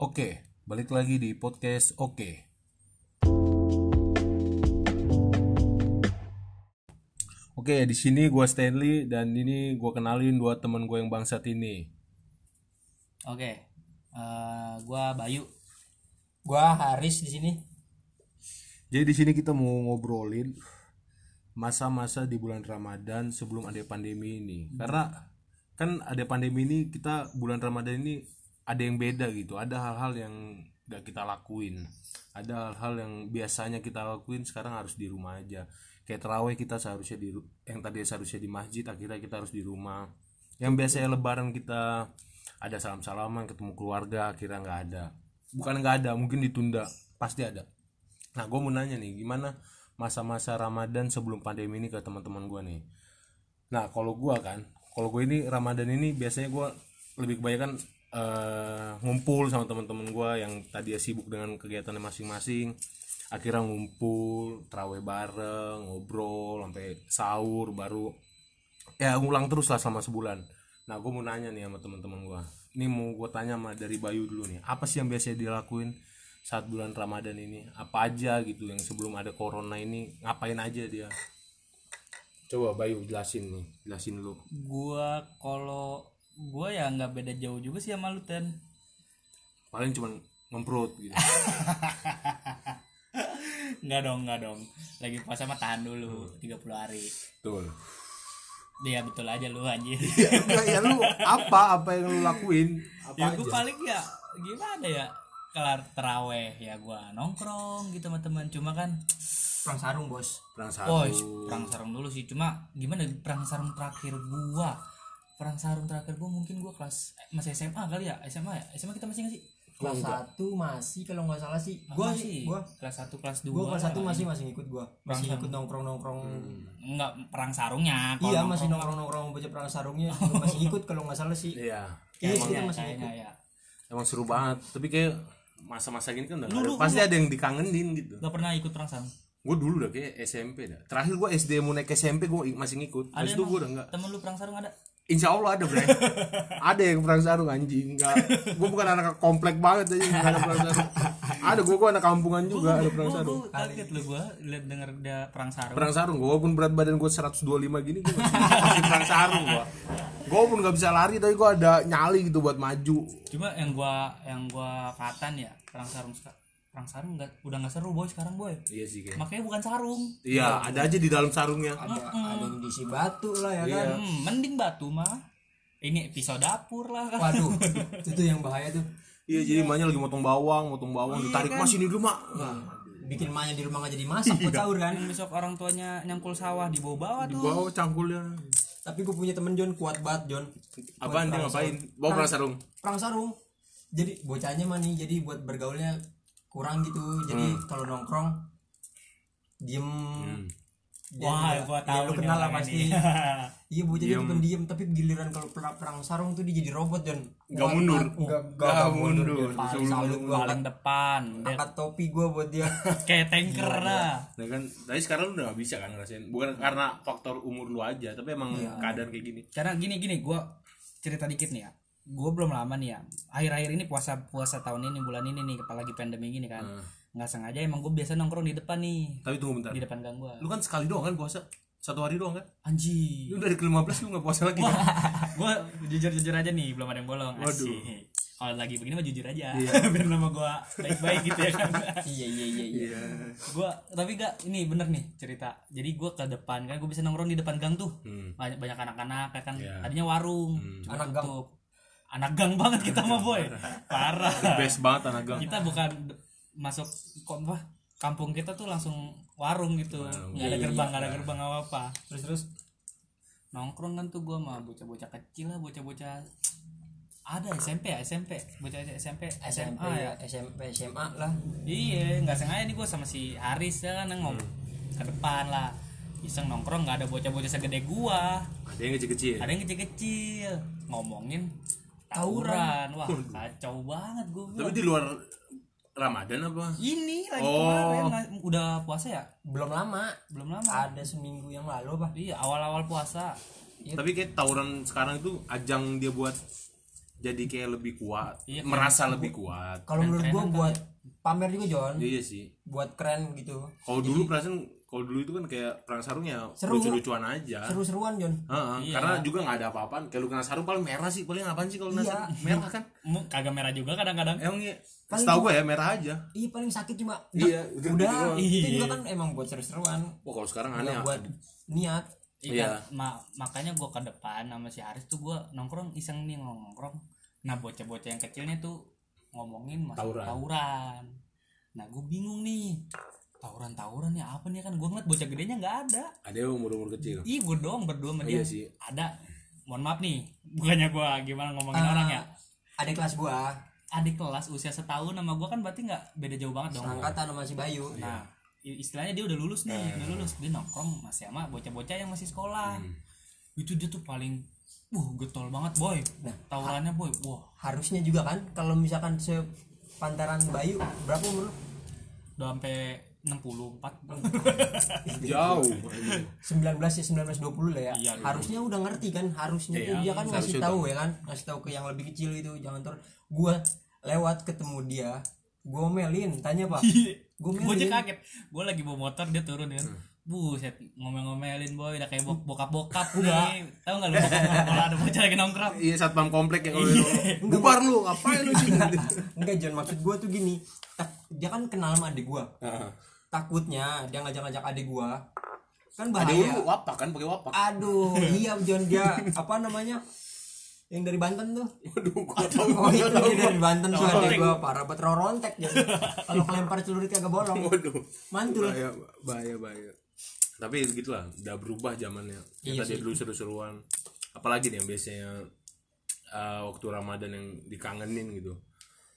Oke, balik lagi di podcast Oke. Oke, di sini gua Stanley dan ini gua kenalin dua teman gue yang bangsat ini. Oke, eh, gua Bayu. Gua Haris di sini. Jadi di sini kita mau ngobrolin masa-masa di bulan Ramadan sebelum ada pandemi ini. Karena kan ada pandemi ini kita bulan Ramadan ini ada yang beda gitu. Ada hal-hal yang gak kita lakuin. Ada hal-hal yang biasanya kita lakuin sekarang harus di rumah aja. Kayak terawih kita seharusnya di yang tadi seharusnya di masjid akhirnya kita harus di rumah. Yang biasanya lebaran kita ada salam-salaman ketemu keluarga akhirnya nggak ada. Bukan nggak ada, mungkin ditunda. Pasti ada. Nah, gue mau nanya nih, gimana masa-masa Ramadan sebelum pandemi ini ke teman-teman gue nih? Nah, kalau gue kan, kalau gue ini Ramadan ini biasanya gue lebih kebanyakan eh, ngumpul sama teman-teman gue yang tadi sibuk dengan kegiatannya masing-masing. Akhirnya ngumpul, terawih bareng, ngobrol sampai sahur baru ya ngulang terus lah selama sebulan. Nah, gue mau nanya nih sama teman-teman gue. Ini mau gue tanya sama dari Bayu dulu nih. Apa sih yang biasanya dilakuin saat bulan Ramadan ini? Apa aja gitu yang sebelum ada corona ini ngapain aja dia? Coba Bayu jelasin nih, jelasin dulu. Gua kalau gua ya nggak beda jauh juga sih sama lu Ten. Paling cuman ngemprut gitu. Nggak dong, nggak dong. Lagi puasa mah tahan dulu 30 hari. Betul. Dia betul aja lu anjir. ya, ya lu apa apa yang lu lakuin? Apa ya aja? gua paling ya gimana ya? Kelar teraweh ya gua nongkrong gitu sama teman. Cuma kan Perang sarung, Bos. Perang Oh, sarung. perang sarung dulu sih. Cuma gimana perang sarung terakhir gua? Perang sarung terakhir gua mungkin gua kelas eh, masih SMA kali ya? SMA ya? SMA kita masih nggak sih? Kelas 1 masih kalau nggak salah sih. Ah, Gua masih. sih, gua kelas 1 kelas 2 gua kelas 1 masih masih ngikut gua. Masih Perang ikut nongkrong-nongkrong. enggak perang sarungnya kalau Iya, masih nongkrong- nongkrong-nongkrong baca perang sarungnya. Masih ikut kalau nggak salah sih. Iya. Iya, kita masih kayaknya ikut. ya Emang seru banget. Tapi kayak masa-masa gini kan udah Lu- nggak ada. lu- pasti ada yang dikangenin gitu. nggak pernah ikut perang sarung gue dulu dah kayak SMP dah terakhir gue SD mau naik SMP gue masih ngikut ada itu gue udah enggak temen lu perang sarung ada Insya Allah ada bre. Ada yang perang sarung anjing. Enggak gue bukan anak komplek banget aja nggak ada perang sarung. Ada gue gue anak kampungan juga ada perang Gua- sarung. gua kaget lu gua lihat denger dia perang sarung. Perang sarung gue walaupun berat badan gue 125 gini gue masih, perang sarung gue gue pun nggak bisa lari tapi gue ada nyali gitu buat maju. Cuma yang gua yang gua katan ya perang sarung perang sarung nggak udah nggak seru boy sekarang boy. Iya sih kayak makanya bukan sarung. Iya ada aja di dalam sarungnya. Ada ada yang diisi batu lah ya kan. hmm, mending batu mah. Ini pisau dapur lah. Kan Waduh, itu tuh yang bahaya tuh. iya jadi emaknya lagi motong bawang motong bawang ditarik mas ini dulu mak. Bikin emaknya di rumah nggak jadi masak buat sahur kan. besok orang tuanya nyangkul sawah di bawah-bawah di tuh. bawah cangkulnya. Tapi gue punya temen John kuat banget John. apaan dia ngapain? Bawa perang sarung. perang sarung. Jadi bocahnya mah nih jadi buat bergaulnya kurang gitu. Jadi Hmm. kalau nongkrong diem. Dia wah gua ya, tahu lu kenal lah pasti. iya bocahnya bukan diem tapi giliran kalau perang, perang sarung tuh dia jadi robot dan Nggak mundur. nggak mundur. Paling, salut gua paling depan. Angkat topi gua buat dia. Kayak tanker lah. Nah kan, tapi sekarang lu udah gak bisa kan ngerasain. Bukan karena faktor umur lu aja Tapi emang keadaan kayak gini. Karena gini gini gue cerita dikit nih ya gue belum lama nih ya. Akhir-akhir ini puasa puasa tahun ini bulan ini nih apalagi pandemi gini kan. Nggak sengaja emang gue biasa nongkrong di depan nih. Tapi tunggu bentar. Di depan gang gue Lu kan sekali doang kan puasa? Satu hari doang kan? Anjing Lu dari ke-15 lu gak puasa lagi kan? gue jujur jujur aja nih belum ada yang bolong. Asik. Kalau lagi begini mah jujur aja. Biar nama gue baik-baik gitu ya. Kan iya iya iya. Iya. Gue tapi gak ini bener nih cerita. Jadi gue ke depan kan gue bisa nongkrong di depan gang tuh. Hmm. banyak banyak anak-anak ya kan. Iya. tadinya warung cuma Anak gang. Anak gang banget kita mah boy. Parah. The best banget anak gang. Kita bukan masuk kok apa kampung kita tuh langsung warung gitu. Nggak ada gerbang nggak ada gerbang apa apa terus terus nongkrong kan tuh gue mah bocah-bocah kecil lah bocah-bocah ada SMP ya SMP bocah SMP SMA SMP ya. SMP SMA lah. Iya nggak sengaja nih gue sama si Haris ya kan ngom ke depan lah. Iseng nongkrong nggak ada bocah-bocah segede gua. Ada yang kecil-kecil. Ada yang kecil-kecil. Ngomongin tawuran. Wah kacau banget gue Tapi di luar Ramadan apa? ini lagi Oh. kemarin. Udah puasa ya? Belum lama. Belum lama. Ada seminggu yang lalu pak. Iya awal-awal puasa. Tapi kayak tawuran sekarang itu ajang dia buat jadi kayak lebih kuat Iya, merasa lebih kuat. Kalau menurut gua buat pamer juga John. Iya sih. Buat keren gitu. Kalau dulu perasaan kalau dulu itu kan kayak perang sarung ya Seru. lucu-lucuan aja seru-seruan John Heeh, Iya. karena juga nggak ada apa-apaan kayak lu kena sarung paling merah sih paling apaan sih kalau kena Iya. sarung merah kan kagak merah juga kadang-kadang emang iya Paling setahu gue ya merah aja iya paling sakit cuma Iya, udah gitu udah doang. itu Iya. juga kan emang buat seru-seruan oh kalau sekarang aneh nggak buat niat Iya. Iya. Ma- makanya gua ke depan sama si Haris tuh gua nongkrong iseng nih nongkrong. Nah bocah-bocah yang kecilnya tuh ngomongin masalah Tawuran. tawuran. Nah gue bingung nih tawuran-tawuran ya apa nih kan gue ngeliat bocah gedenya nggak ada. ada yang umur-umur kecil Ih gue doang berdua sama dia. Iya sih. Ada. Mohon maaf nih, bukannya gua gimana ngomongin Ah, orang ya. ada kelas gua Adik kelas usia setahun sama gua kan berarti nggak beda jauh banget dong. angkatan sama si Bayu Nah, i- istilahnya dia udah lulus nih, udah lulus. Dia nongkrong masih sama bocah-bocah yang masih sekolah. Itu dia tuh paling Wah, getol banget, boy. Nah, Tawurannya, boy. Wah, harusnya juga kan kalau misalkan sepantaran Bayu berapa umur lu? udah sampai 64. jauh 19 ya 19 20 lah ya. Iya, harusnya udah ngerti kan, harusnya Iya, tuh dia kan ngasih tahu ya kan, ngasih tahu ke yang lebih kecil itu jangan ter gua lewat ketemu dia, gua melin, tanya Pak. Gua gue aja melin. kaget. Gue lagi bawa motor, dia turun kan. Buset, ngomel-ngomelin boy, udah kayak bok- bokap-bokap nih. Tahu enggak lu kalau ada bocah lagi nongkrong? iya satpam komplek yang kalau bubar lu ngapain lu sih Enggak John, maksud gua tuh gini. tak- dia kan kenal sama adik gua. Takutnya dia ngajak-ngajak adik gua. Kan bahaya. lu wapak kan pakai wapak Aduh, iya John dia apa namanya? Yang dari Banten tuh. waduh gua tahu Oh itu dia dari Banten tuh adik gua parah banget rorontek John. Kalau kelempar celurit kagak bolong. waduh Mantul. bahaya bahaya bahaya tapi gitulah udah berubah zamannya Iya yang tadi dulu seru-seruan apalagi nih yang biasanya uh, waktu ramadan yang dikangenin gitu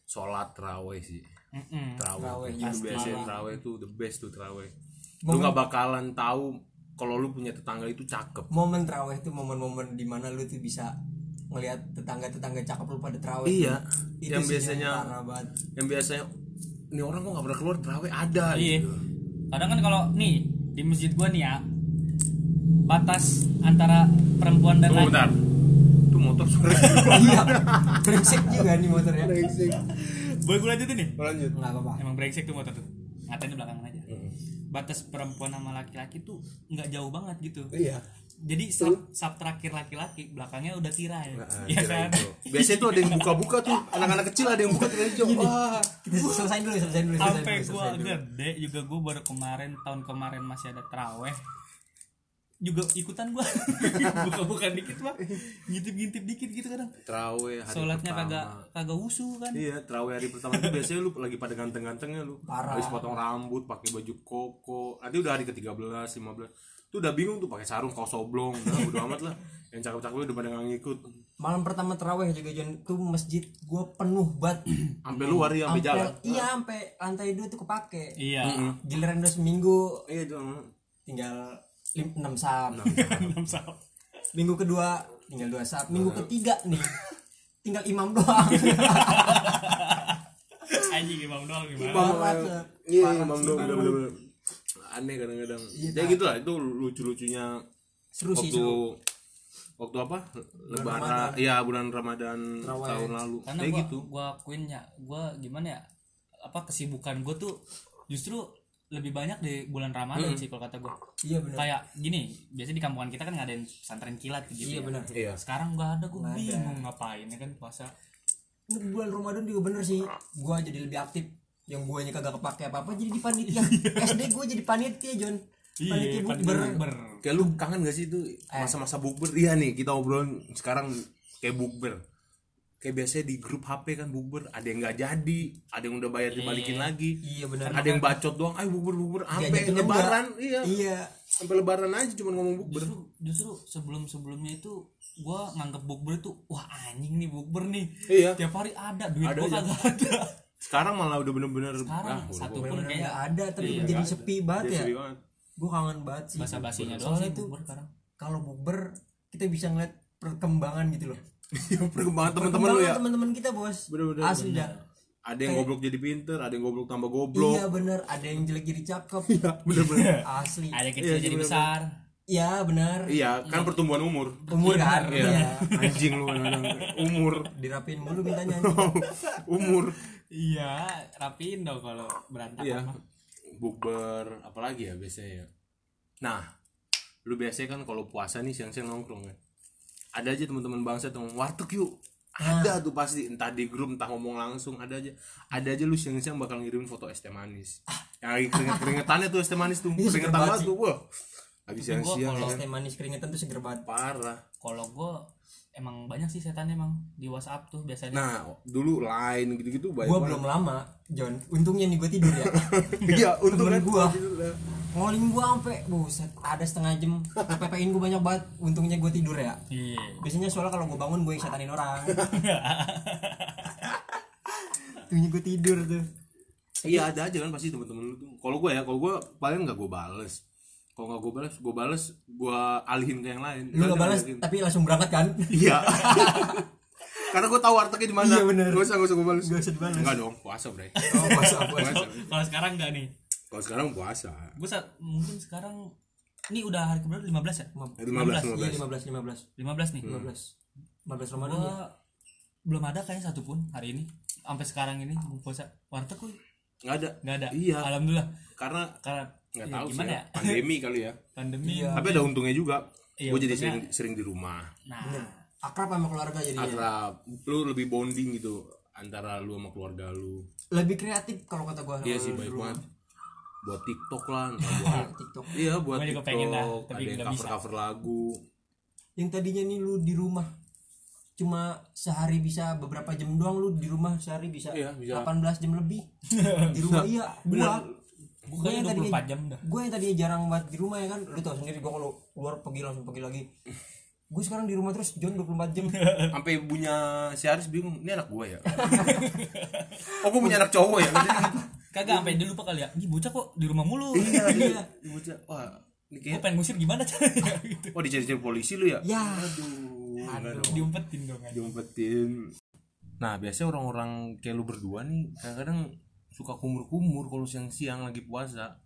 sholat terawih sih Mm-mm. Terawih, itu biasanya terawih itu the best tuh terawih lu nggak bakalan tahu kalau lu punya tetangga itu cakep Momen terawih itu momen-momen di mana lu tuh bisa ngelihat tetangga-tetangga cakep lu pada terawih. iya Itu yang biasanya yang biasanya ini orang kok nggak pernah keluar terawih ada Iya. gitu. Kadang kan kalau nih di masjid gua nih ya batas antara perempuan dan laki. itu motor suara iya. Brengsek juga nih motornya. Boleh gue lanjutin nih? lanjut Enggak apa-apa. Emang brengsek tuh motor tuh. Ngatain di belakangan aja. Batas perempuan sama laki-laki tuh nggak jauh banget gitu. iya Jadi sub, sub terakhir laki-laki, belakangnya udah tirai. Iya kan? biasanya tuh ada yang buka-buka tuh anak-anak kecil ada yang buka tirai hijau wah Kita selesain dulu, selesain dulu, selesain Sampai dulu. gede juga gua baru kemarin tahun kemarin masih ada teraweh juga ikutan gua buka-buka dikit mah ngintip-ngintip dikit gitu kadang terawih hari sholatnya kagak kagak usu kan Iya, terawih hari pertama itu biasanya lu lagi pada ganteng-gantengnya lu. Parah. Habis potong rambut, pakai baju koko. Nanti udah hari ke-13, 15. Tuh udah bingung tuh pakai sarung kaos oblong. Nah, udah amat lah. Yang cakep-cakep udah pada nggak ngikut. Malam pertama terawih juga John tuh masjid gua penuh banget. Sampai luar ya, sampai jalan. Iya, sampai lantai dua tuh kepake. iya Giliran udah seminggu Iya, itu. tinggal enam sab. enam sahab Minggu kedua tinggal dua sab. Minggu ketiga nih tinggal imam doang. anjing imam doang gimana Parah, Cak. Iya, Imam sih. dong bener-bener. Aneh kadang-kadang. Ya gitu lah, itu lucu-lucunya Seru sih waktu seru. waktu apa? Lebaran. Iya, bulan Ramadan Terawih. tahun lalu. karena Kayak gua gitu. gua akuin ya gua gimana ya apa kesibukan gua tuh justru lebih banyak di bulan Ramadan sih kalau kata gua Iya benar. kayak gini biasanya di kampungan kita kan ngadain pesantren kilat gitu Iya ya. benar. Iya. sekarang nggak ada gue bingung ngapain ya kan puasa Ini bulan Ramadan juga bener sih. Gua jadi lebih aktif. Yang guanya kagak kepake apa-apa jadi di panitia. SD gua jadi panitia, John. Panitia bukber. ber Kayak lu kangen gak sih itu masa-masa bukber? Iya nih kita obrolin sekarang kayak bukber. Kayak biasanya di grup HP kan bukber, ada yang nggak jadi, ada yang udah bayar dibalikin lagi. Iya benar. Ada yang bacot doang, ayo bukber bukber sampai lebaran, enggak. iya. Iya. Sampai lebaran aja cuma ngomong bukber. justru justru sebelum sebelumnya itu gua nganggep bukber itu wah anjing nih bukber nih Iya. tiap hari ada duit Ada gua aja. kagak ada Sekarang malah udah bener-bener sekarang ah, satu pun kayak ada tapi Iya, jadi ada. sepi banget ya. sepi banget. Gua kangen banget sih. basa basinya doang Soalnya sekarang kalau bukber kita bisa ngeliat perkembangan gitu loh. Iya, perkembangan teman-teman lu ya. Perkembangan teman-teman kita, Bos. Bener-bener, Asli dah. Ada yang goblok jadi pinter, ada yang goblok tambah goblok. Iya bener, ada yang jelek jadi cakep. Iya, bener-bener. Asli. ada yang kecil jadi besar. ya benar iya kan pertumbuhan umur. Umur kan? iya. Anjing lu umur. Dirapin mulu mintanya umur. Iya rapiin dong kalau berantakan iya. mah. bukber apalagi ya biasanya ya? Nah lu biasanya kan kalau puasa nih siang-siang nongkrong kan ada aja teman-teman bangsa tuh warteg yuk. Ada tuh pasti entah di grup entah ngomong langsung ada aja. Ada aja lu siang-siang bakal ngirimin foto es teh manis. Yang lagi keringet keringetannya tuh es teh manis tuh Iya, keringetan banget tuh wah. Lagi siang-siang es kan. teh manis keringetan tuh seger banget. Parah. Kalau gue emang banyak sih setan emang di WhatsApp tuh biasanya. Nah dulu lain gitu-gitu banyak gua banget. belum lama John. Untungnya nih gua tidur ya. Iya Temen kan gua. Ngoling gua sampai buset ada setengah jam. Pepein gua banyak banget. Untungnya gua tidur ya. Iya. Biasanya soalnya kalau gua bangun gua yang setanin orang. Untungnya gua tidur tuh. Iya ada aja kan pasti temen-temen lu tuh. Kalau gue ya kalau gue paling nggak gue bales. Kalau nggak gue bales gue bales gue alihin ke yang lain. Lu gak balas alihin. tapi langsung berangkat kan? Iya. Karena gue tahu wartegnya di mana. Iya, bener. gak usah gak usah gue bales. Gak usah dibales. enggak dong puasa bre. Oh puasa puasa. Puasa. Kalau sekarang enggak nih kalau sekarang puasa. Gue mungkin sekarang ini udah hari keberapa? 15 ya? 15 iya 15 15 15 15 nih? 15 15 Ramadan Gua ya? belum ada kayaknya satupun hari ini. Sampai sekarang ini mau puasa. Warteg kuy nggak ada. nggak ada. Iya. alhamdulillah. Karena karena nggak ya, tahu sih gimana ya. ya? pandemi kali ya. Pandemi. Tapi ada untungnya juga. Iya, gue jadi sering sering di rumah. Nah. Bener. Akrab sama keluarga jadi akrab. Lu lebih bonding gitu antara lu sama keluarga lu. Lebih kreatif kalau kata gua iya sih baik banget buat TikTok lah entah buat TikTok. iya buat Gua TikTok pengen lah, ada tapi yang nggak cover bisa. cover lagu. Yang tadinya nih lu di rumah cuma sehari bisa beberapa jam doang lu di rumah sehari bisa, Iya, bisa. 18 jam lebih. Di rumah iya gua gue gua yang tadinya 24 jam dah. gue yang tadinya jarang banget di rumah ya kan lu tau sendiri gua kalau keluar pergi langsung pergi lagi. Gue sekarang di rumah terus John 24 jam. Sampai ibunya si Aris bingung ini anak gue ya? Oh gue punya anak cowok ya kagak sampai dia lupa kali ya. Ini bocah kok di rumah mulu. Iya iya bocah. Wah ini gue kayak pengen ngusir gimana caranya? Gitu. Oh dicari-cari polisi lu ya? Ya. Aduh dong. diumpetin dong aja diumpetin. Nah biasanya orang-orang kayak lu berdua nih kadang-kadang suka kumur-kumur kalau siang-siang lagi puasa.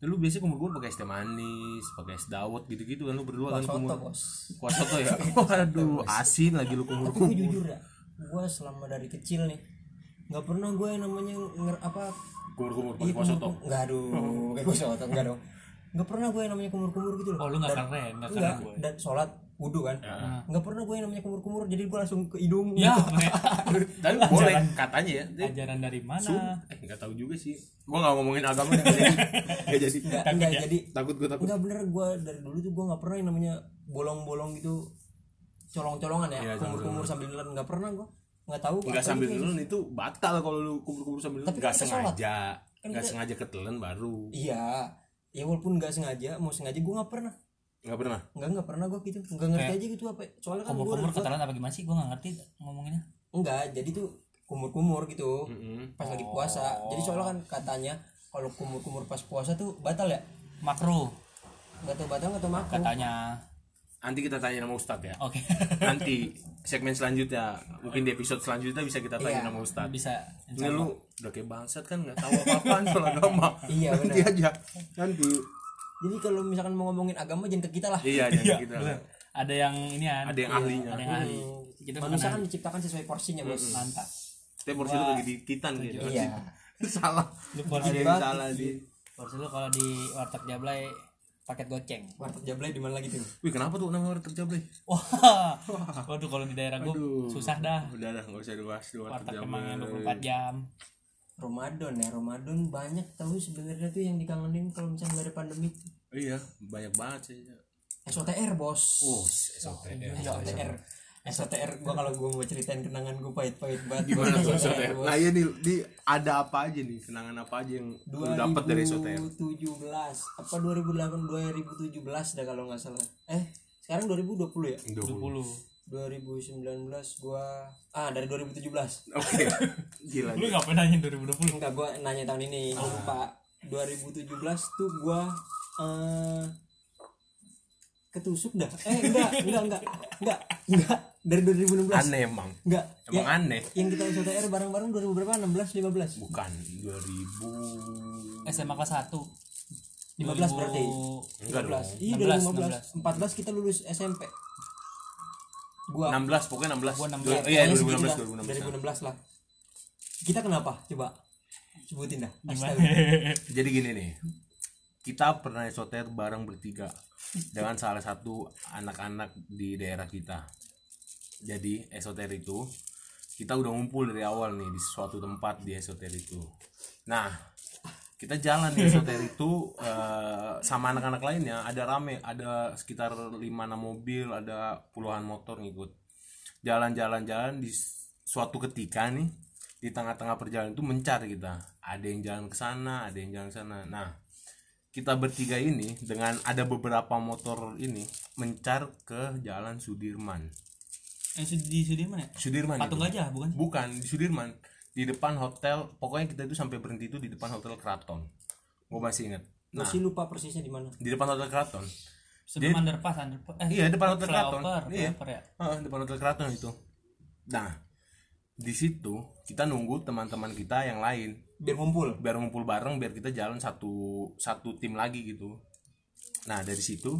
Ya, lu biasanya kumur-kumur pakai es teh manis pakai es dawet gitu-gitu kan lu berdua kan kumur. bos. Kuah soto ya? Waduh asin lagi lu tapi gue kumur-kumur jujur ya gue selama dari kecil nih nggak pernah gue yang namanya nger apa? Kumur-kumur Iya, pakai kuah soto? kumur- Enggak aduh, kayak gue soto enggak dong. Enggak pernah gue yang namanya kumur-kumur gitu loh. oh lu nggak Dan- keren nggak Enggak, keren gue dan sholat wudhu kan. Enggak pernah gue yang namanya kumur-kumur, jadi gue langsung ke hidung. ya tapi boleh katanya ya. Ajaran dari mana? Sum, eh nggak tahu juga sih. Gua nggak ngomongin agama nggak jadi. Nggak jadi Enggak, enggak jadi. Takut gua takut. Enggak bener gue dari dulu tuh gue nggak pernah yang namanya bolong-bolong gitu. Colong-colongan ya, Iya, kumur-kumur sambil nelan nggak pernah gue. Nggak tahu nggak sambil itu. nelen itu batal kalau lu kubur-kubur sambil nelen Tapi nggak kan sholat. sengaja Kan nggak kita- sengaja ketelan baru Iya. Ya walaupun nggak sengaja, mau sengaja gue nggak pernah. nggak pernah Enggak, enggak pernah gue gitu. Enggak ngerti aja gitu apa. Soalnya kan gue kumur-kumur ketelan apa gimana sih gue nggak ngerti ngomonginnya enggak, jadi tuh kumur-kumur gitu. Mm-mm. pas lagi puasa. Jadi soalnya kan katanya kalau kumur-kumur pas puasa tuh batal ya? makro Enggak tahu batal enggak tahu makruh. katanya nanti kita tanya sama Ustadz ya. Oke. Nanti segmen selanjutnya mungkin di episode selanjutnya bisa kita tanya Iya. sama Ustadz. bisa ini lu udah kayak bangsat kan nggak tahu apa-apaan soal agama. Iya, nanti benar. aja. Nanti. Jadi kalau misalkan mau ngomongin agama jangan ke kita lah. iya jangan kita ada yang ini ya ada yang ahlinya. Ada yang ahli. Kita bukan Manusia kan diciptakan sesuai porsinya, Bos. mantap. Tapi porsi lu lagi dikitan gitu. Iya. salah. Lu porsi Ada yang salah di porsi lu kalau di warteg jablay paket goceng Warteg Jablay di mana lagi tuh? wih kenapa tuh namanya orang terjablay wah waduh kalau di daerah gue susah dah udah dah nggak usah dibahas di warteg warteg emang yang Jablay. 24 jam Ramadan ya, Ramadan banyak tahu sebenarnya tuh yang dikangenin kalau misalnya nggak ada pandemi. iya banyak banget sih SOTR, Bos. oh SOTR SOTR. SOTR gua kalau gua mau ceritain kenangan gua pahit-pahit banget. gimana tuh. SOTR nah iya nih di ada apa aja nih kenangan apa aja yang lu dapat dari SOTR 2017 apa 2008 2017 dah kalau nggak salah. Eh sekarang 2020 ya? 20 20 2019 gua ah dari 2017 oke. Gila lu ngapain nanya 2020 enggak gua nanya tahun ini gua lupa. 2017 tuh gua eh ketusuk dah. Eh enggak enggak enggak enggak enggak dari 2016 aneh emang enggak emang Ya, aneh yang kita SOTR bareng-bareng 2000 berapa 16 15 bukan 2000 SMA kelas 1 15 berarti. Enggak dong. 15. Iya 16, 2015. 14 kita lulus SMP. Gua 16 pokoknya 16 Gua 16. Du- iya pokoknya segitu 2016 dah. 2016 2016 lah. Kita kenapa? Coba sebutin dah. Jadi gini nih kita pernah esoter bareng bertiga dengan salah satu anak-anak di daerah kita jadi esoter itu kita udah ngumpul dari awal nih di suatu tempat di esoter itu. Nah kita jalan di esoter itu eh, sama anak-anak lainnya. Ada rame ada sekitar 5 6 mobil ada puluhan motor ngikut. Jalan-jalan-jalan di suatu ketika nih di tengah-tengah perjalanan itu mencar kita. Ada yang jalan ke sana ada yang jalan ke sana. Nah kita bertiga ini dengan ada beberapa motor ini mencar ke jalan Sudirman Eh, di Sudirman ya? Sudirman Patung itu. gajah bukan? bukan di Sudirman di depan hotel pokoknya kita itu sampai berhenti itu di depan hotel Keraton gue masih ingat nah Masih lupa persisnya di mana. di depan hotel Keraton Sebelum underpass, underpass. Eh, iya depan hotel Keraton flyover, iya ya. Ah, depan hotel Keraton itu nah di situ kita nunggu teman-teman kita yang lain Biar ngumpul. biar ngumpul bareng biar kita jalan satu satu tim lagi gitu nah dari situ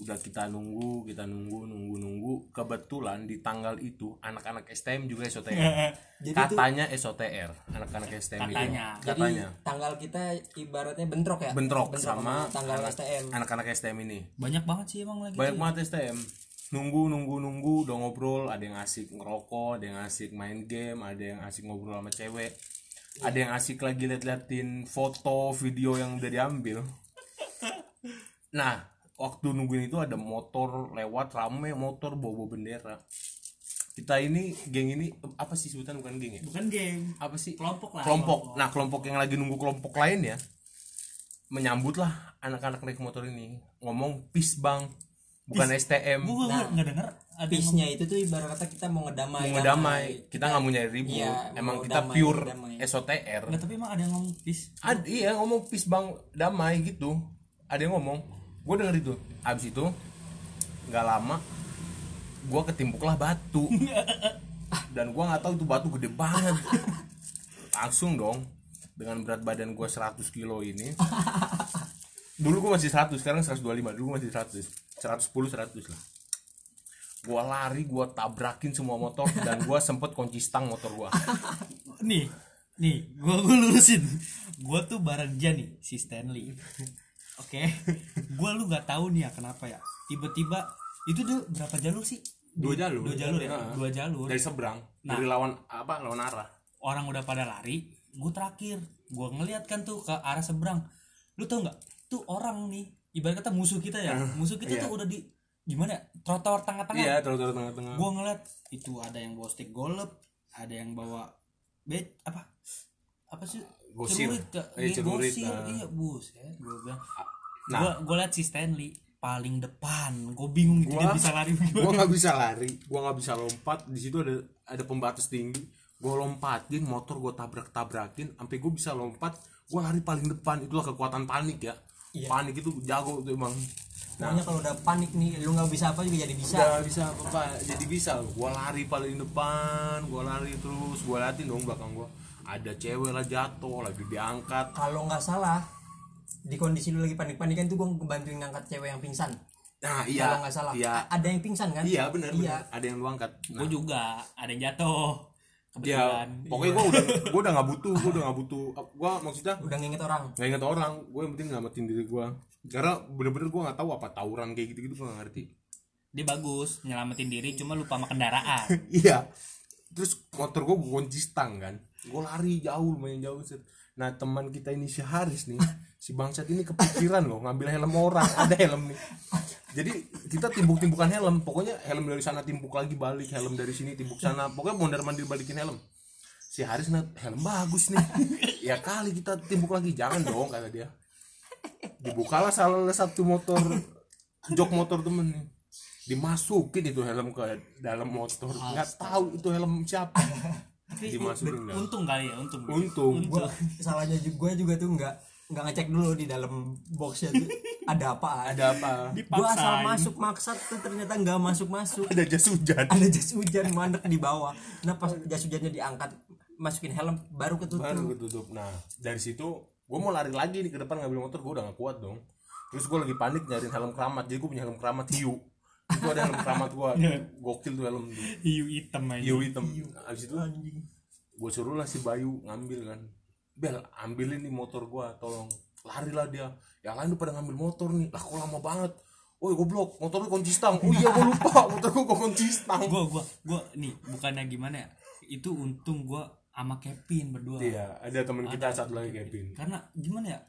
udah kita nunggu kita nunggu nunggu nunggu. Kebetulan di tanggal itu anak-anak STM juga SOTR Jadi katanya SOTR anak-anak STM Katanya. itu. Jadi katanya. tanggal kita ibaratnya bentrok ya. bentrok sama tanggal anak- STM. anak-anak STM ini. Banyak banget sih emang lagi. banyak banget STM nunggu nunggu nunggu udah ngobrol. Ada yang asik ngerokok ada yang asik main game ada yang asik ngobrol sama cewek. Ada yang asik lagi liat-liatin foto video yang udah diambil. Nah waktu nungguin itu ada motor lewat rame motor bawa bendera. Kita ini geng ini apa sih sebutan? Bukan geng ya? Bukan geng. apa sih? Kelompok lah. kelompok. Nah kelompok yang lagi nunggu kelompok lain ya menyambut lah anak-anak naik motor ini. Ngomong peace bang. Bukan STM Gue gue nggak denger ada Peace-nya itu tuh ibarat kata kita mau ngedamai. mau ngedamai. kita nggak mau nyari ribut. Iya, emang kita damai, pure damai. SOTR Nggak, tapi emang ada yang ngomong peace. Ad, iya ngomong peace bang. Damai gitu. Ada yang ngomong gue denger itu. Abis itu nggak lama gue ketimpuklah batu. Dan gue nggak tahu itu batu gede banget. Langsung dong dengan berat badan gue 100 kilo ini. Dulu gue masih 100 sekarang 125 dulu gue masih 100 110 100 lah. Gue lari gue tabrakin semua motor dan gue sempet kunci stang motor gue Nih, nih, gue gue lurusin. Gue tuh bareng dia nih, si Stanley. Oke, gue lu nggak tahu nih ya kenapa ya. Tiba-tiba itu tuh berapa jalur sih? Dua jalur. Dua jalur ya, Heeh. dua jalur. dari seberang Nah. dari lawan apa lawan arah orang udah pada lari gue terakhir gue ngeliat kan tuh ke arah seberang lu tau nggak tuh orang nih ibarat kata musuh kita ya musuh kita iya. tuh udah di gimana ya trotoar tengah-tengah iya terus terus tengah-tengah gue ngeliat itu ada yang bawa stick golep ada yang bawa bet apa apa sih? Gosir. celurit ya Eh, Iya, celurit, gosir. nah. iya buset gue bilang. Nah. gue gue liat si Stanley paling depan. Gue bingung gitu dia Gua- bisa lari gua nggak bisa lari. Gua nggak bisa lompat. Di situ ada ada pembatas tinggi. Gua lompatin motor gua tabrak tabrakin sampai gua bisa lompat. Gua lari paling depan. Itulah kekuatan panik ya. Iya. panik itu jago tuh emang Pokoknya kalau udah panik nih, lu nggak bisa apa juga jadi bisa. Udah bisa apa jadi bisa. Gua lari paling depan gua lari terus. Gua liatin dong belakang gua ada cewek lah jatuh lagi diangkat. Kalau nggak salah, di kondisi lu lagi panik-panikan tuh gua ngebantuin ngangkat cewek yang pingsan. nah iya. Kalau nggak salah, iya. Ada yang pingsan kan? iya benar Iya. benar. ada yang lu angkat. Gue juga ada yang jatuh. Ya kebetulan. Pokoknya gua udah gua udah nggak butuh gua udah nggak butuh. Gua maksudnya Udah nginget orang. nggak inget orang. Gue yang penting nyelamatin diri gue karena bener-bener gue nggak tahu apa tawuran kayak gitu-gitu gue nggak ngerti. Dia bagus nyelamatin diri cuma lupa sama kendaraan. Iya. Terus motor gue gue kunci stang kan gue lari jauh lumayan jauh set. nah teman kita ini si Haris nih si bangsat ini kepikiran loh ngambil helm orang ada helm nih. Jadi kita timbuk-timbukan helm. Pokoknya helm dari sana timbuk lagi balik helm dari sini timbuk sana. Pokoknya mondar mandir balikin helm. Si Haris net helm bagus nih. Ya kali kita timbuk lagi. Jangan dong kata dia. Dibukalah salah satu motor jok motor temen nih. Dimasukin itu helm ke dalam motor. Nggak tahu itu helm siapa tapi dimasukin untung kali ya untung. Untung. Gua salahnya juga, gua juga tuh nggak nggak ngecek dulu di dalam boxnya tuh ada apa? Ada apa? Gua asal masuk maksat tuh ternyata nggak masuk masuk. ada jas hujan. Ada jas hujan mandek di bawah. Nah pas jas hujannya diangkat masukin helm baru ketutup. baru ketutup. Nah dari situ gue mau lari lagi nih ke depan ngambil motor gue udah gak kuat dong. Terus gue lagi panik nyariin helm keramat. Jadi gue punya helm keramat hiu itu ada helm keramat gue gokil tuh helm tuh. Hiu hitam aja hiu hitam. Abis itu gue suruh lah si Bayu ngambil kan. Bel ambilin nih motor gue tolong. Lari lah dia. Yang lain udah pada ngambil motor nih. Lah kok lama banget. Woi goblok, motor lu kunci stang. Oh iya gue lupa, motor gua kunci stang. gua gua gua nih bukannya gimana ya? Itu untung gua sama Kevin berdua. Iya, ada teman kita satu lagi Kevin. karena gimana ya?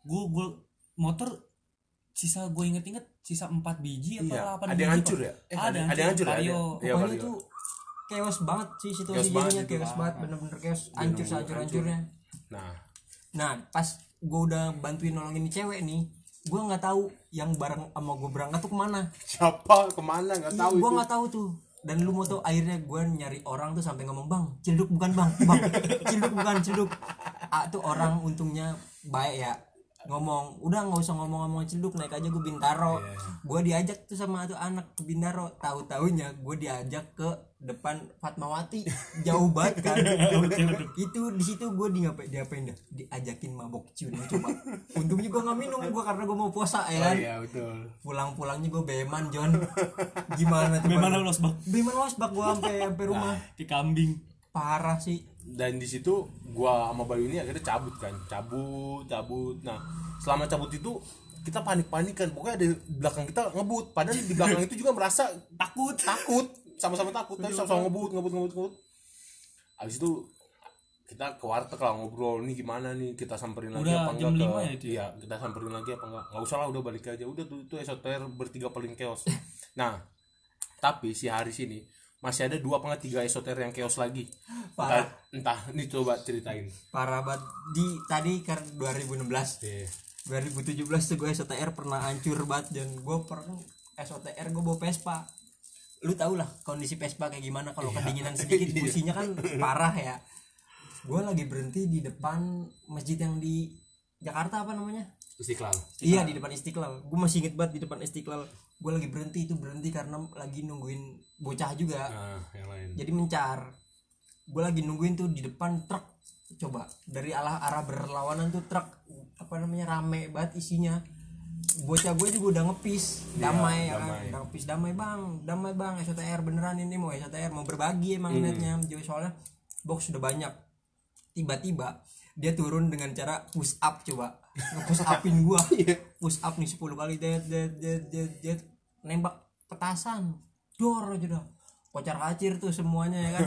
Gua gua motor sisa gue inget-inget sisa 4 biji apa Iya, 8 ada biji yang hancur ya? Eh, ada, ada- ada yang hancur. ya? Iya, pokoknya itu chaos banget sih situasi Chaos banget jadinya itu, chaos banget bener-bener chaos. Hancur sehancur hancurnya Nah, nah pas gue udah bantuin nolongin ini cewek nih gue nggak tahu yang bareng sama gue berangkat tuh ke mana. Siapa? Ke mana? Nggak Iya, tahu gue nggak tahu tuh. Dan lu mau tau akhirnya gue nyari orang tuh sampai ngomong bang cilduk bukan bang. Bang cilduk bukan cilduk. Ah tuh orang untungnya baik ya ngomong udah nggak usah ngomong-ngomong cilduk naik aja gue bintaro. Gue diajak tuh sama tuh anak ke bintaro. Tahu taunya gue diajak ke depan Fatmawati. Jauh banget kan? Itu di situ gue di ngapain diapain dah? Diajakin mabok cium coba. Untungnya gue nggak minum gue karena gue mau puasa ya Oh, kan? iya betul. pulang-pulangnya gue beman John. Gimana tuh Gimana Bang? los bang beman losbak gue sampai sampai rumah. Di kambing. Parah sih Dan di situ gua sama Bayu ini akhirnya cabut kan, cabut, cabut. Nah, selama cabut itu kita panik-panikan. Pokoknya di belakang kita ngebut. Padahal di belakang itu juga merasa takut, takut, sama-sama takut. Tapi sama-sama ngebut, ngebut, ngebut, ngebut. Habis itu kita ke warteg lah ngobrol nih gimana nih kita samperin lagi Udah apa enggak lima ke ya itu ya? iya kita samperin lagi apa enggak nggak usah lah udah balik aja udah tuh itu esoter bertiga paling chaos nah tapi si Haris ini masih ada dua nggak tiga esoter yang chaos lagi. Parah. entah, entah ini coba ceritain. Parah banget. Di tadi kan 2016 Iya. 2017 tuh gue SOTR pernah hancur banget dan gue pernah SOTR gue bawa Vespa. Lu tau lah kondisi Vespa kayak gimana kalau kedinginan sedikit businya kan parah ya. Gue lagi berhenti di depan masjid yang di Jakarta apa namanya? Istiqlal. Iya di depan Istiqlal. Gue masih inget banget di depan Istiqlal. Gue lagi berhenti itu berhenti karena lagi nungguin bocah juga. nah yang lain Jadi mencar. Gue lagi nungguin tuh di depan truk. Coba dari arah arah berlawanan tuh truk apa namanya rame banget isinya. Bocah gue juga udah ngepis damai, ya kan? damai. Udah ngepis damai bang, damai bang SOTR beneran ini mau SOTR mau berbagi emang niatnya Jadi soalnya box sudah banyak. Tiba-tiba dia turun dengan cara push up coba. Push upin gua. Push up nih 10 kali. Det det det det det nembak petasan. Dor aja dah. Kocar kacir tuh semuanya ya kan?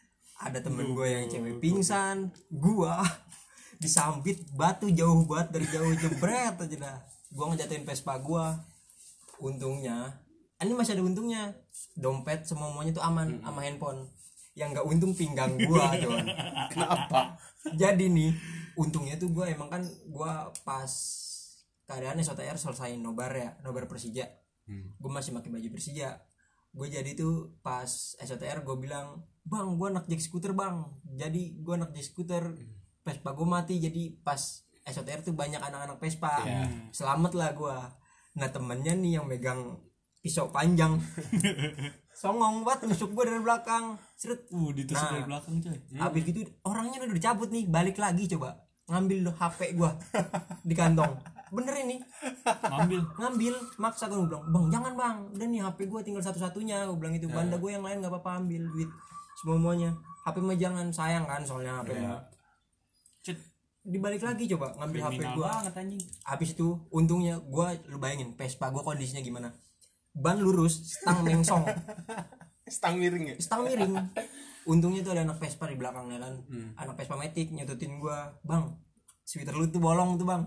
Ada temen gue yang cewek pingsan. Gua disambit batu jauh banget dari jauh jebret aja dah. Gua ngejatuhin Vespa gua. Untungnya ini masih ada untungnya. Dompet semuanya tuh aman sama handphone yang nggak untung pinggang gua Don kenapa? Jadi nih untungnya tuh gue emang kan gue pas keadaannya SOTR selesai nobar ya nobar Persija. Hmm. gue masih pakai baju Persija. Gue jadi tuh pas SOTR gue bilang bang gue anak jack scooter bang. Jadi gue anak jack scooter Vespa gue mati. Jadi pas SOTR tuh banyak anak-anak Vespa. Iya. selamat lah gue nah temennya nih yang megang pisau panjang songong banget nusuk gue dari belakang seret uh ditusuk Nah. dari belakang coy Habis gitu orangnya udah dicabut nih, balik lagi coba. Ngambil HP gua di kantong. Bener ini, ngambil ngambil maksa gue bilang, "Bang, jangan, Bang. Udah nih HP gua tinggal satu-satunya." Gue bilang itu, "Banda gue yang lain nggak apa-apa ambil duit semuanya. HP mah jangan sayang kan soalnya HP mah." Cet, Dibalik lagi coba ngambil HP gua. banget anjing Habis itu untungnya gua lu bayangin Vespa gua kondisinya gimana? Ban lurus, stang mengsong. stang miring ya? Stang miring. Untungnya tuh ada anak Vespa di belakangnya kan anak Vespa Matic nyetutin gua bang sweater lu tuh bolong tuh bang.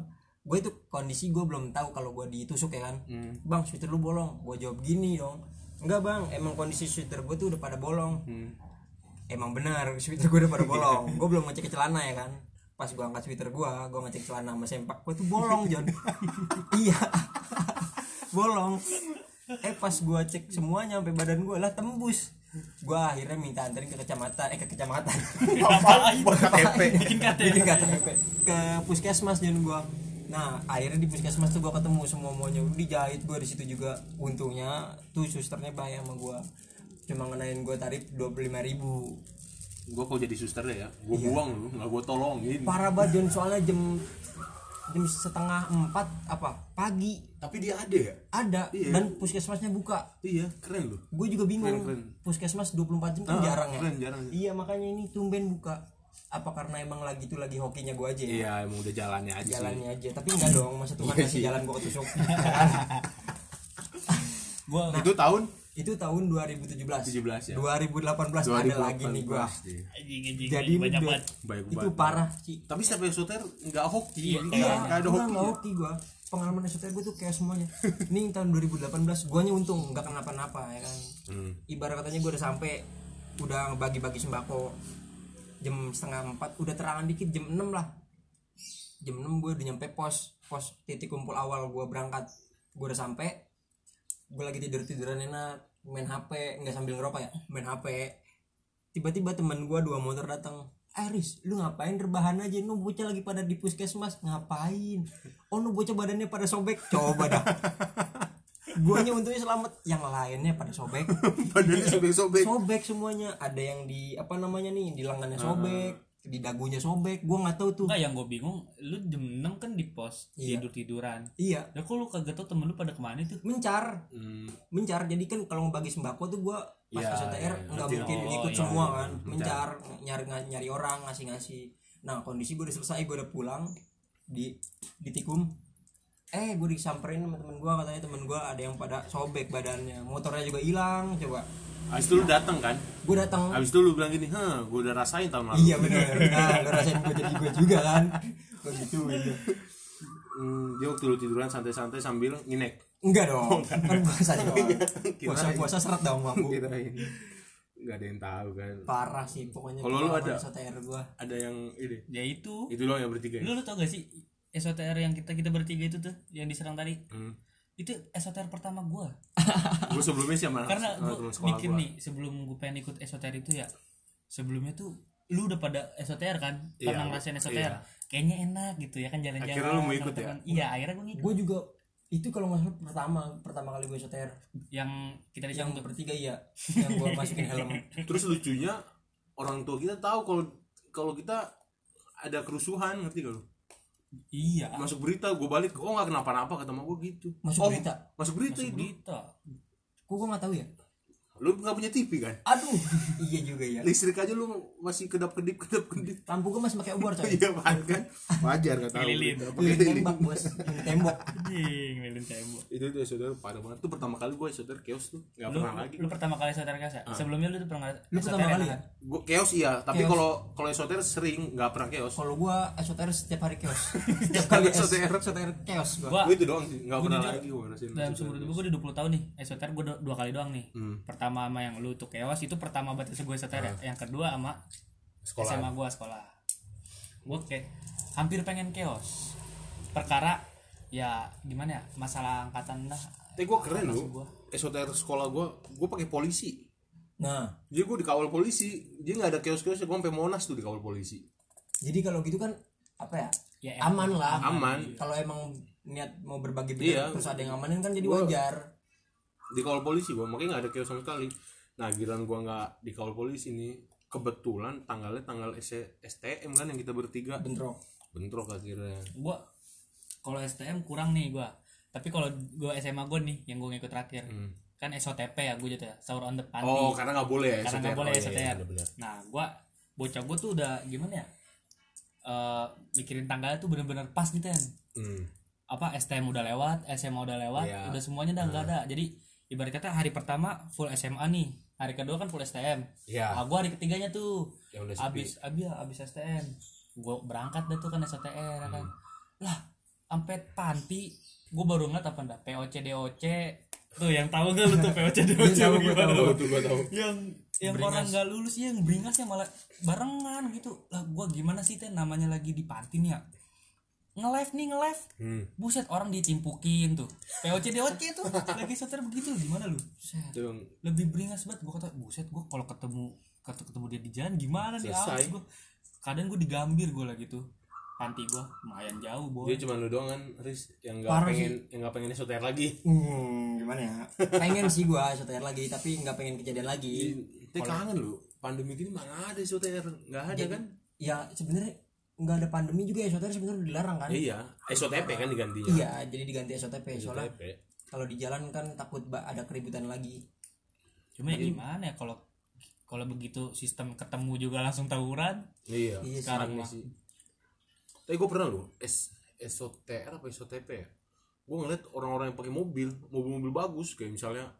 Gue itu kondisi gue belum tahu kalau gue ditusuk ya kan. Bang sweater lu bolong. Gue jawab gini dong. Enggak bang. Emang kondisi sweater gue tuh udah pada bolong. Emang benar sweater gue udah pada bolong. Gue belum ngecek celana ya kan. Pas gue angkat sweater gue gue ngecek celana sama sempak gue tuh bolong John. Iya. Bolong eh pas gue cek semuanya sampai badan gue lah tembus. Gue akhirnya minta anterin ke kecamatan eh ke kecamatan. Apa buat KTP bikin KTP bikin KTP ke puskesmas dan gue nah akhirnya di puskesmas tuh gue ketemu semua semuanya dijahit gue di situ juga. Untungnya tuh susternya bayar sama gue cuma ngenain gue tarif dua puluh lima ribu. Gua kalau jadi suster deh ya gua buang lu nggak gua tolongin. Parah banget soalnya jam jam setengah empat apa pagi. Tapi dia ada ya? Ada Iya. dan puskesmasnya buka. Iya keren lu gue juga bingung Keren, keren. puskesmas 24 jam kan Ah, jarang ya? keren, jarang. iya makanya ini tumben buka. Apa karena emang lagi tuh lagi hokinya gue aja ya? Iya emang udah jalannya aja sih. Jalannya aja tapi enggak dong. Masa Tuhan Iya kasih sih. jalan gue ketusuk gua itu tahun itu tahun 2017 17 ya. 2018 ada lagi nih 2018, iya. anjing anjing jadi banyak banget. Baik itu banget. parah sih tapi sampai soter nggak hoki. Iya, nggak iya. nggak ada gua hoki nggak ya. hoki gue pengalaman SOTR gue tuh kayak semuanya. Ini tahun 2018 guanya untung nggak kenapa-napa ya kan? Hmm. ibarat katanya gue udah sampai udah ngebagi-bagi sembako. Jam setengah empat udah terangan dikit jam 6 lah. Jam 6 gue udah nyampe pos. Pos titik kumpul awal gue berangkat. Gue udah sampai gue lagi tidur tiduran enak main hp nggak sambil ngerokok ya? Main hp tiba-tiba teman gue dua motor datang. Iris, lu ngapain rebahan aja? Nu bocah lagi pada di puskesmas. Ngapain? Oh nu bocah badannya pada sobek, coba dah. Guanya untungnya selamat, yang lainnya pada sobek. badannya sobek-sobek. Sobek semuanya. Ada yang di apa namanya nih di lengannya sobek di dagunya sobek gua nggak tahu tuh. Enggak yang gue bingung lu jam 6 kan di pos Iya. tidur tiduran iya. Ya kok lu kagak tau temen lu pada ke mana tuh? Mencar. Hmm, mencar jadi kan kalau ngebagi sembako tuh gua pas Iya, SOTR iya, nggak ngerti. mungkin Oh, ikut iya, semua iya, kan. mencar nyari nyari orang ngasih ngasih nah kondisi gue udah selesai gue udah pulang di di tikum eh gue disamperin sama temen gue katanya temen gue ada yang pada sobek badannya. Motornya juga hilang coba. Habis itu lu datang kan? Gue datang Habis itu lu bilang gini Hah gue udah rasain tahun lalu. Iya bener. Nah lu rasain gue jadi gue juga kan. Gue gitu gitu Hmm, Dia waktu lu tiduran santai-santai sambil nginek. Enggak dong. Kan puasa juga puasa Kirain. puasa seret dong mampu Kirain. Gak ada yang tahu kan. Parah sih pokoknya Kalau lu ada? Gue Ada yang ini? Ya itu. Itu doang yang bertiga ya? lu, lu tau gak sih SOTR yang kita kita bertiga itu tuh yang diserang tadi Hmm. itu SOTR pertama gua Gue sebelumnya sih sama karena sekolah mikir gua. nih sebelum gue pengen ikut SOTR itu ya sebelumnya tuh lu udah pada SOTR kan Iya, pernah ngerasain SOTR iya. kayaknya enak gitu ya kan jalan-jalan Akhirnya lu mau ikut ya? iya akhirnya gue ngikut gue juga itu kalau nggak salah pertama pertama kali gue SOTR yang kita yang diserang tuh bertiga iya yang gue masukin helm Terus lucunya Orang tua kita tahu kalau kalau kita ada kerusuhan ngerti gak lu? Iya. Masuk berita gue balik Oh gak kenapa-napa kata gue gitu. Masuk Oh, berita? Masuk berita masuk itu berita. Kok gue nggak tahu ya Lu gak punya TV kan? aduh iya juga ya. Listrik aja lu masih kedap-kedip kedap-kedip. Lampu gue masih pakai obor coy. Iya kan kan? Wajar gak tahu. Lilin. Lilin lilin. tembak bos? Lilin tembok. Anjing melin tembok. Itu tuh saudara parah banget. Itu pertama kali gue saudara chaos tuh. Gak lu, pernah lagi. lu pertama kali SOTR kasa sebelumnya lu tuh pernah lu pertama kali ya? Gue chaos iya. Tapi kalau kalau esoter sering Gak pernah chaos. Kalau gue SOTR setiap hari chaos. Setiap kali SOTR. SOTR chaos gue itu doang sih Gak Gua pernah lagi gue dalam seumur hidup gue udah 20 tahun nih. SOTR gue dua, kali doang nih. Hmm. Pertama sama yang lu tuh kewas itu pertama batas gue SOTR ya yang kedua sama Sekolah. SMA gue sekolah. Gue kayak hampir pengen keos perkara ya gimana ya masalah angkatan dah Tapi gue keren lu. Esoter sekolah gue Gue pakai polisi. Nah. Jadi gue dikawal polisi Dia gak ada chaos-chaos Gue sampai Monas tuh dikawal polisi. Jadi kalau gitu kan apa ya, Ya, aman lah. Aman. Kalau emang niat mau berbagi Iya. terus ada yang amanin kan jadi Gua- wajar Dikawal polisi gue Makanya gak ada chaos sama sekali Nah giliran gue gak dikawal polisi nih Kebetulan tanggalnya tanggal S- STM kan yang kita bertiga bentrok Bentrok akhirnya gue kalau STM kurang nih gue tapi kalau gue SMA gue nih yang gue ngikut terakhir Hmm. kan SOTP ya gue gitu ya sahur on the pandi Oh karena gak boleh ya karena SOTR. nggak boleh Oh, iya, iya, SOTR bener-bener. nah gue bocah gue tuh udah gimana ya Eh, mikirin tanggalnya tuh bener-bener pas gitu kan Hmm. apa STM udah lewat, SMA udah lewat, Iya. udah semuanya udah nggak ada. Jadi ibarat kata hari pertama full SMA nih, hari kedua kan full STM. Iya. Ah, gua hari ketiganya tuh. Yang udah abis abis ya abis STM. Gua berangkat deh tuh kan STR ya kan. Lah, sampai panti gua baru ngeliat apa enggak POC DOC tuh yang tahu gak lu tuh POC DOC Iya, tahu, tahu. Tahu tuh gue tau yang yang orang nggak lulus ya yang beringasnya malah barengan gitu. Lah gua gimana sih teh namanya lagi di panti nih ya nge-live nih nge-live. Hmm. buset orang ditimpukin tuh. POC DOC tuh. Lagi seter begitu gimana lu? Lebih beringas banget. Gua kata buset gua kalau ketemu ketemu ketemu dia di jalan gimana nih Selesai. aus gua kadang gua digambir gua lagi tuh. Panti gua lumayan jauh boy. Dia cuma lu doang kan Riz Yang gak Parah pengen Yang gak pengen SOTR lagi. Hmm, gimana ya? Pengen sih gua SOTR lagi tapi nggak pengen kejadian lagi. Dia kangen lu. Pandemi gini mana ada SOTR nggak ada kan? ya sebenarnya nggak ada pandemi juga SOTR sebenarnya udah dilarang kan? Iya SOTP kan digantinya. Iya jadi diganti SOTP soalnya kalau di jalan kan takut ada keributan lagi. Cuma ya gimana ya kalau kalau begitu sistem ketemu juga langsung tawuran iya. Iya sih. sekarang mah. sih. Tapi gue pernah loh S SOTR apa SOTP ya? Gue ngeliat orang-orang yang pakai mobil mobil-mobil bagus kayak misalnya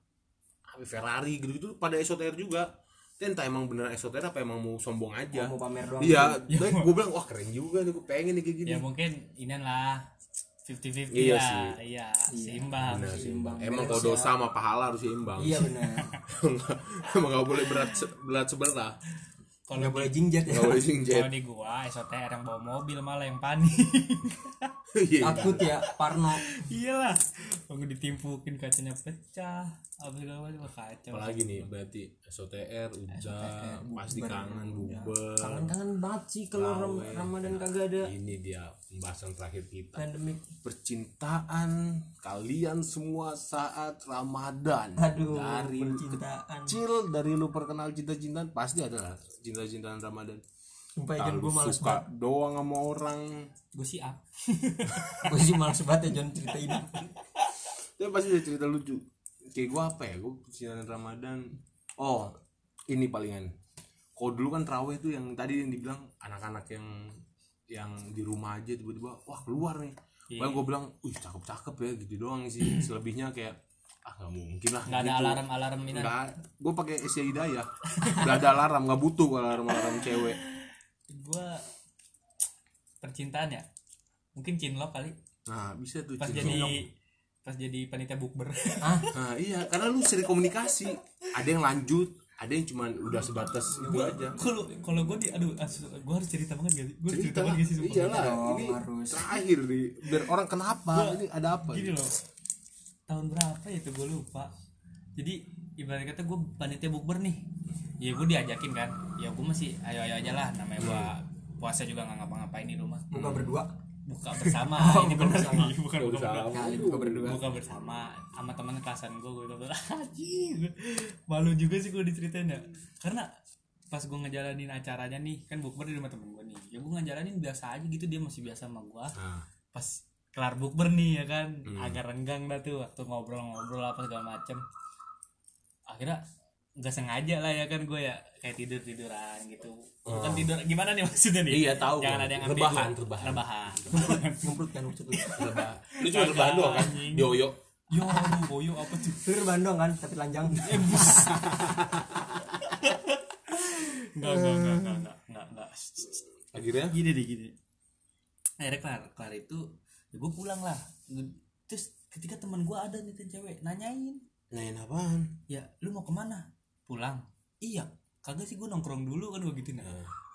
Ferrari gitu-gitu pada SOTR juga Dan entah emang bener SOTR apa emang mau sombong aja. Mau pamer doang iya tapi gue bilang wah keren juga nih gue pengen nih kayak gini. Ya mungkin ini lah 50-50 Iya lah. sih. iya seimbang. Bener, seimbang. emang kalau dosa sama pahala harus seimbang. Iya benar emang gak boleh berat berat sebelah kalau nggak boleh jinjat ya. Gak boleh singjet kalau di gua SOTR yang bawa mobil malah yang panik. Iya. takut ya Parno. Iyalah. Kalau ditimpukin kacanya pecah. Apa segala macam wah, kacau. Apalagi nih berarti SOTR udah pasti kangen buber kangen-kangen banget sih kalau ram. Ramadan kagak ada. Ini dia pembahasan terakhir kita. Pandemik. Percintaan kalian semua saat Ramadan. Aduh dari percintaan. kecil dari lu perkenal cinta-cintaan pasti ada. lah cinta-cintaan Ramadan. Sumpah John gue males suka doang sama orang. Gue sih up gue sih males banget ya John cerita ini Tapi pasti ada cerita lucu. Kayak gue apa ya? Gue percintaan Ramadan. Oh Ini palingan. Kalau dulu kan terawih tuh yang tadi yang dibilang Anak-anak yang Yang di rumah aja tiba-tiba Wah keluar nih. Bahkan gue bilang Wih cakep-cakep ya gitu doang sih. Selebihnya kayak Ah gak mungkin lah. Nggak ada gitu. alarm alarm ini. Nggak Gue pakai Asia Hidayah. Gak ada alarm Gak butuh alarm-alarm cewek. Gue percintaan ya? Mungkin cinlok kali. Nah bisa tuh pas cinta. jadi pas jadi panitia bukber. Nah iya Karena lu sering komunikasi. Ada yang lanjut Ada yang cuman udah sebatas itu aja. kalau kalau gue di aduh gue harus cerita banget gak sih? Gue cerita cerita banget gak sih iyalah ini harus. terakhir nih. Biar orang kenapa ini ada apa gini loh tahun berapa ya itu? Gue lupa. Jadi ibarat kata gue panitia bukber nih. Ya gue diajakin kan. Ya gue masih ayo ayo aja lah. Namanya gue puasa juga nggak ngapa-ngapain di rumah. Buka berdua? Buka bersama. Ini buka bener. bersama. nih, bukan buka Bersama. berdua. kali buka berdua. Buka bersama sama teman kelasan gue gue bilang anjing. Malu juga sih gue diceritain ya. Karena pas gue ngejalanin acaranya nih kan bukber di rumah temen gue nih. Ya gue ngejalanin biasa aja gitu. Dia masih biasa sama gue nah, pas kelar bukber nih ya kan? Agak renggang dah tuh waktu ngobrol-ngobrol apa segala macem. Akhirnya nggak sengaja lah ya kan gue ya kayak tidur tiduran gitu bukan tidur gimana nih maksudnya nih? Iya, tahu. Jangan ada yang ambil Rebahan, gua. rebahan. rebahan. Nyemprut kan rebahan. lu cuma rebahan doang kan? yoyo. Yo aduh boyo apa tuh? Lu rebahan doang kan tapi telanjang. Enggak enggak enggak enggak enggak enggak enggak akhirnya? Gini deh gini. Akhirnya kelar kelar itu ya gue pulang lah. Terus ketika teman gue ada nih cewek nanyain. Nanyain apaan? Ya lu mau ke mana? Pulang. Iya. Kagak sih gue nongkrong dulu kan gue gitu nah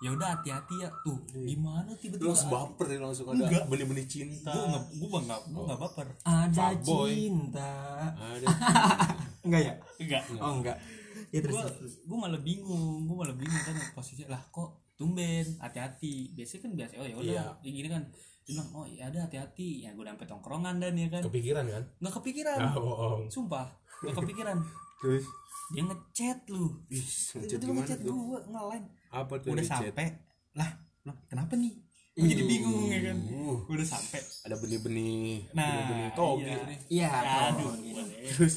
ya udah hati-hati ya. Tuh gimana lu tiba-tiba langsung baper ya langsung ada Enggak. benih-benih cinta. Gue nggak gue nggak gue nggak baper. Ada cinta. Ada enggak ya? Enggak. Oh enggak. Ya terus gue gue malah bingung gue malah bingung kan posisinya. Lah kok tumben? Hati-hati. Biasanya kan biasa oh ya udah. Iya. ya gini kan dia bilang oh ya ada hati-hati. Ya gue sampai tongkrongan dan ya kan. Kepikiran kan? Nggak kepikiran. Ah bohong. Sumpah nggak kepikiran. Terus? Dia ngechat lu. Ih ngechat gimana ngechat gue nge-line. Apa tuh udah sampai. Lah lah kenapa nih? Gue jadi bingung ya kan? Uh, udah sampai. Ada benih-benih Nah, benih-benih toge iya. nih. Iya aduh terus?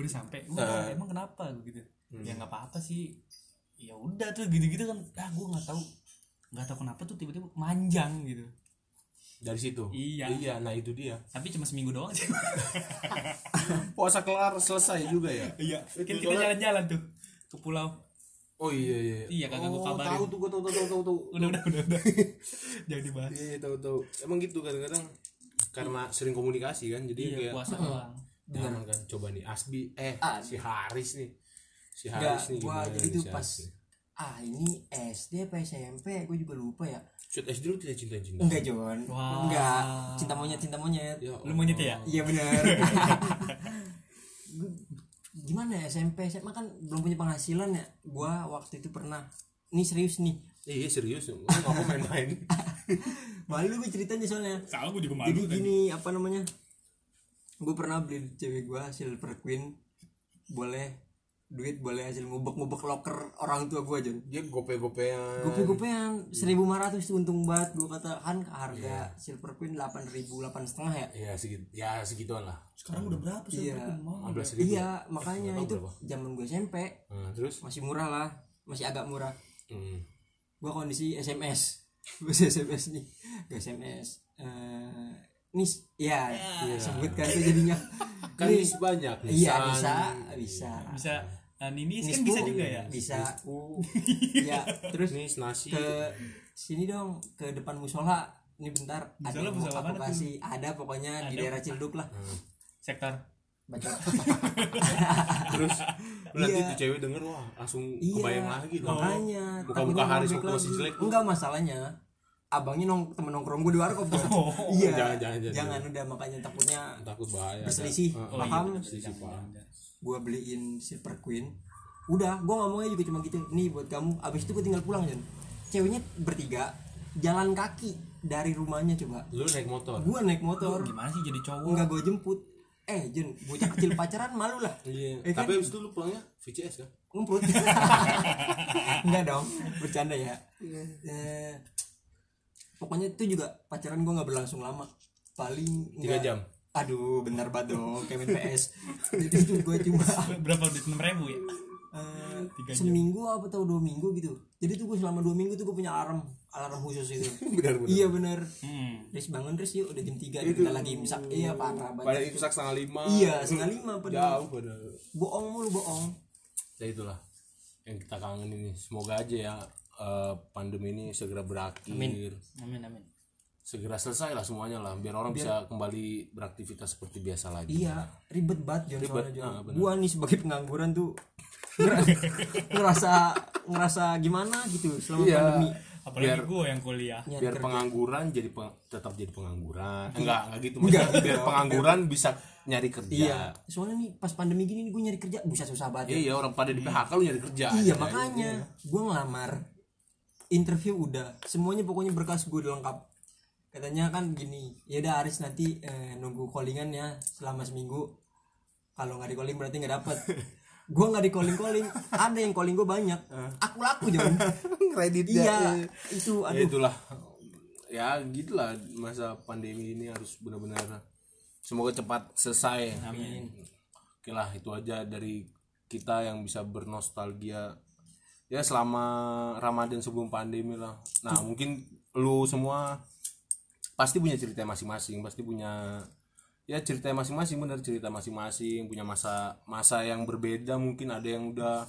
Udah sampai. Udah emang kenapa? Gitu. Ya nggak apa-apa sih. Ya udah tuh gitu-gitu kan. Ah gue nggak tahu. Nggak tahu kenapa tuh tiba-tiba manjang gitu dari situ? Iya. iya nah itu dia. Tapi cuma seminggu doang sih. Puasa kelar selesai juga ya? Iya. Kan kita soalnya- jalan-jalan tuh ke pulau. Oh iya iya Iya, kagak gua oh, kabarin. tahu tuh gua tahu tahu tahu tahu. Udah udah udah udah. Jangan dibahas. Iya, iya, tahu tahu. Emang gitu kadang-kadang karena sering komunikasi kan, jadi iya kayak puasa doang. Jangan kan? Coba nih Asbi. Eh Ah. si Haris nih. Si Haris nih gua gimana jadi tuh pas? Ah ini SD apa SMP gue juga lupa ya. Shoot SD lu tidak cinta-cinta. enggak John. Wah. enggak. Cinta monyet cinta monyet. Ya, lu monyet ya? Iya benar gimana ya SMP SMA kan belum punya penghasilan ya? Gua waktu itu pernah. Ini serius nih. Eh, iya serius, lu nggak mau main-main. malu gue ceritanya soalnya. Sama gue juga jadi gini apa namanya? Gue pernah beli cewek gue silver queen. Boleh duit boleh hasil ngubek-ngubek loker orang tua gue Jon dia gope-gopean. Gope-gopean. Seribu lima ratus untung banget gue kata. Kan harga Iya. silver queen delapan ribu delapan setengah ya? Ya segitu ya segituan lah. Sekarang udah berapa sih Iya. 15 ribu iya makanya itu zaman gue SMP Nah, terus? Masih murah lah. Masih agak murah. Hmm. gue kondisi SMS gue SMS nih. Gue SMS eh nis. Ya, sebutkan tuh jadinya. Kan nis banyak iya Nissan. bisa bisa bisa nah, ini kan bisa juga ya? Bisa. Oh, ya terus nis nasi. ke sini dong ke depan musola. Ini bentar ada Musola, aku tuh? kasih ada pokoknya di Ada. daerah Cilduk lah. Sektor. Baca. Terus nanti Iya. tuh cewek denger wah langsung iya kebayang lagi dong. makanya. Ngobek waktu masih jelek enggak masalahnya abangnya nong temen nongkrong gue di warkop Jon. Oh, iya. Jangan, jangan, jangan. jangan udah makanya takutnya takut bahaya berselisih. ada. paham. Berselisih paham gue beliin silver queen. Udah gue ngomongnya juga cuma gitu. Nih buat kamu. Abis itu gue tinggal pulang Jon. Ceweknya bertiga jalan kaki dari rumahnya coba. Lu naik motor? Gue naik motor. Gimana sih jadi cowok? Nggak gue jemput. Eh Jen bocah kecil pacaran malu lah. Iya. Eh, kan? tapi abis itu lu pulangnya VCS kan? Ngumpul. Enggak dong bercanda ya. Eh, pokoknya itu juga pacaran gue nggak berlangsung lama. Paling tiga jam aduh bener banget dong kayak main PS jadi itu gue cuma berapa duit? Enam ribu ya? Eh, Tiga jam. seminggu apa atau dua minggu gitu. Jadi tuh gue selama dua minggu tuh gue punya alarm alarm khusus itu. Benar benar. Iya bener hmm. Riz bangun Riz yuk udah jam 3 kita lagi imsak iya parah pada banget imsak setengah lima. Iya setengah lima padahal. Jauh pada bohong mulu bohong. Ya itulah yang kita kangen ini semoga aja ya eh, pandemi ini segera berakhir. Amin. Amin segera segera selesai lah semuanya lah biar orang bisa kembali beraktivitas seperti biasa lagi. Iya ribet banget Jon soalnya Jon. ah, gua nih sebagai pengangguran tuh ngera- ngerasa ngerasa gimana gitu selama Iya. pandemi. Apalagi gue yang kuliah. Biar kerja. pengangguran jadi peng- tetap jadi pengangguran. Enggak enggak gitu maksudnya. Biar pengangguran bisa nyari kerja. Iya. Soalnya nih pas pandemi gini nih gue nyari kerja bisa susah banget iya orang pada di PHK lu nyari kerja Iya aja. makanya gue ngelamar interview udah semuanya pokoknya berkas gue udah lengkap katanya kan gini ya udah Aris nanti eh, nunggu callingan ya selama seminggu. Kalau nggak di calling berarti nggak dapet. Gue nggak di calling calling ada yang calling gue banyak aku laku Jon kredit iya itu ya aduh. itulah. Ya gitulah masa pandemi ini harus benar-benar semoga cepat selesai. Amin. Oke lah itu aja dari kita yang bisa bernostalgia ya selama Ramadan sebelum pandemi lah. Nah mungkin lu semua pasti punya cerita masing-masing pasti punya ya cerita masing-masing benar cerita masing-masing punya masa masa yang berbeda mungkin ada yang udah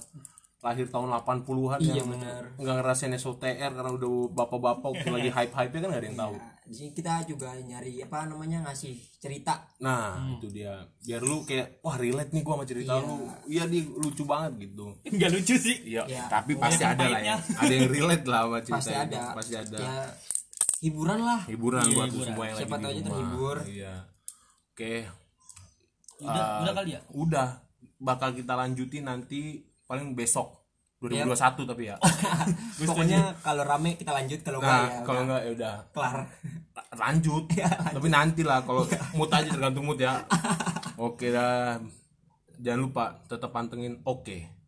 lahir tahun 80-an Iya, yang benar. nggak ngerasain SOTR karena udah bapak-bapak waktu lagi hype-hype kan nggak ada yang tahu. di sini kita juga nyari apa namanya ngasih cerita. Nah itu dia. Biar lu kayak wah relate nih gua sama cerita lu. Iya di lucu banget gitu. Nggak lucu sih. Iya Ya, tapi pasti banyak ada lah ya. ada yang relate lah sama cerita pasti ada. Pasti ada. Ya hiburan lah. Hiburan Iya, buat hiburan. semua yang Siapa lagi tahu aja rumah. terhibur. iya. Oke. Udah Ah, udah kali ya? udah. Bakal kita lanjutin nanti paling besok 2021 tapi ya. Pokoknya kalau rame kita lanjut kalau enggak ya nah kalau enggak ya udah. kelar. Lanjut. Tapi nanti lah kalau mood aja tergantung mood ya. Oke dah. Jangan lupa tetap pantengin oke